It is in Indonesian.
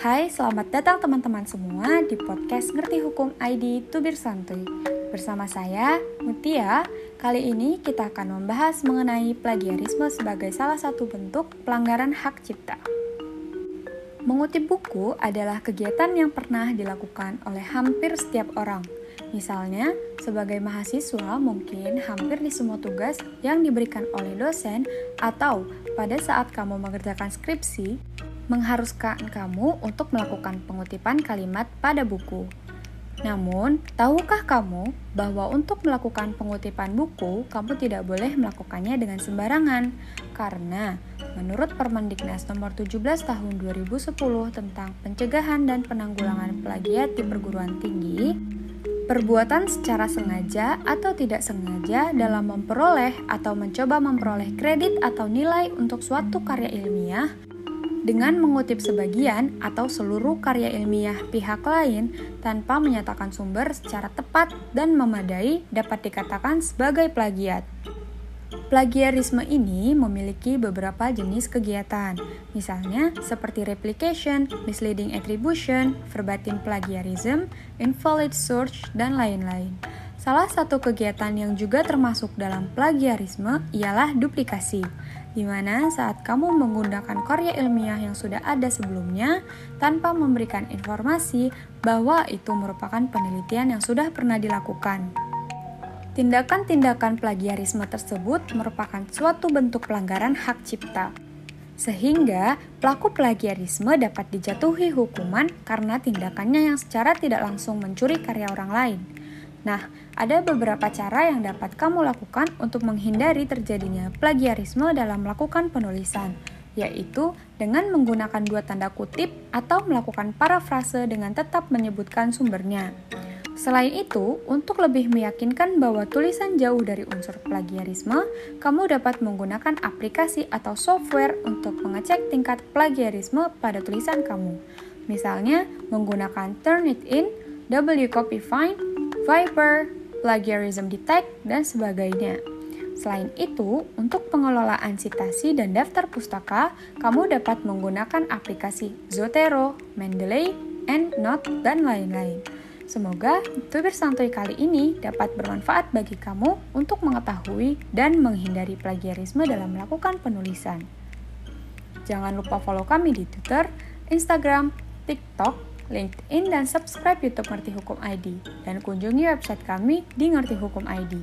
Hai, selamat datang teman-teman semua di podcast Ngerti Hukum ID Tubir Santuy. Bersama saya, Mutia, kali ini kita akan membahas mengenai plagiarisme sebagai salah satu bentuk pelanggaran hak cipta. Mengutip buku adalah kegiatan yang pernah dilakukan oleh hampir setiap orang. Misalnya, sebagai mahasiswa mungkin hampir di semua tugas yang diberikan oleh dosen atau pada saat kamu mengerjakan skripsi, mengharuskan kamu untuk melakukan pengutipan kalimat pada buku. Namun, tahukah kamu bahwa untuk melakukan pengutipan buku, kamu tidak boleh melakukannya dengan sembarangan? Karena menurut Permendiknas nomor 17 tahun 2010 tentang pencegahan dan penanggulangan plagiat di perguruan tinggi, perbuatan secara sengaja atau tidak sengaja dalam memperoleh atau mencoba memperoleh kredit atau nilai untuk suatu karya ilmiah dengan mengutip sebagian atau seluruh karya ilmiah pihak lain tanpa menyatakan sumber secara tepat dan memadai dapat dikatakan sebagai plagiat. Plagiarisme ini memiliki beberapa jenis kegiatan, misalnya seperti replication, misleading attribution, verbatim plagiarism, invalid search, dan lain-lain. Salah satu kegiatan yang juga termasuk dalam plagiarisme ialah duplikasi di mana saat kamu menggunakan karya ilmiah yang sudah ada sebelumnya tanpa memberikan informasi bahwa itu merupakan penelitian yang sudah pernah dilakukan. Tindakan-tindakan plagiarisme tersebut merupakan suatu bentuk pelanggaran hak cipta, sehingga pelaku plagiarisme dapat dijatuhi hukuman karena tindakannya yang secara tidak langsung mencuri karya orang lain. Nah, ada beberapa cara yang dapat kamu lakukan untuk menghindari terjadinya plagiarisme dalam melakukan penulisan, yaitu dengan menggunakan dua tanda kutip atau melakukan parafrase dengan tetap menyebutkan sumbernya. Selain itu, untuk lebih meyakinkan bahwa tulisan jauh dari unsur plagiarisme, kamu dapat menggunakan aplikasi atau software untuk mengecek tingkat plagiarisme pada tulisan kamu. Misalnya, menggunakan Turnitin, WCopyFind, Viper, Plagiarism Detect, dan sebagainya. Selain itu, untuk pengelolaan citasi dan daftar pustaka, kamu dapat menggunakan aplikasi Zotero, Mendeley, EndNote, dan lain-lain. Semoga tubir santuy kali ini dapat bermanfaat bagi kamu untuk mengetahui dan menghindari plagiarisme dalam melakukan penulisan. Jangan lupa follow kami di Twitter, Instagram, TikTok, LinkedIn, dan subscribe YouTube Ngerti Hukum ID. Dan kunjungi website kami di Ngerti Hukum ID.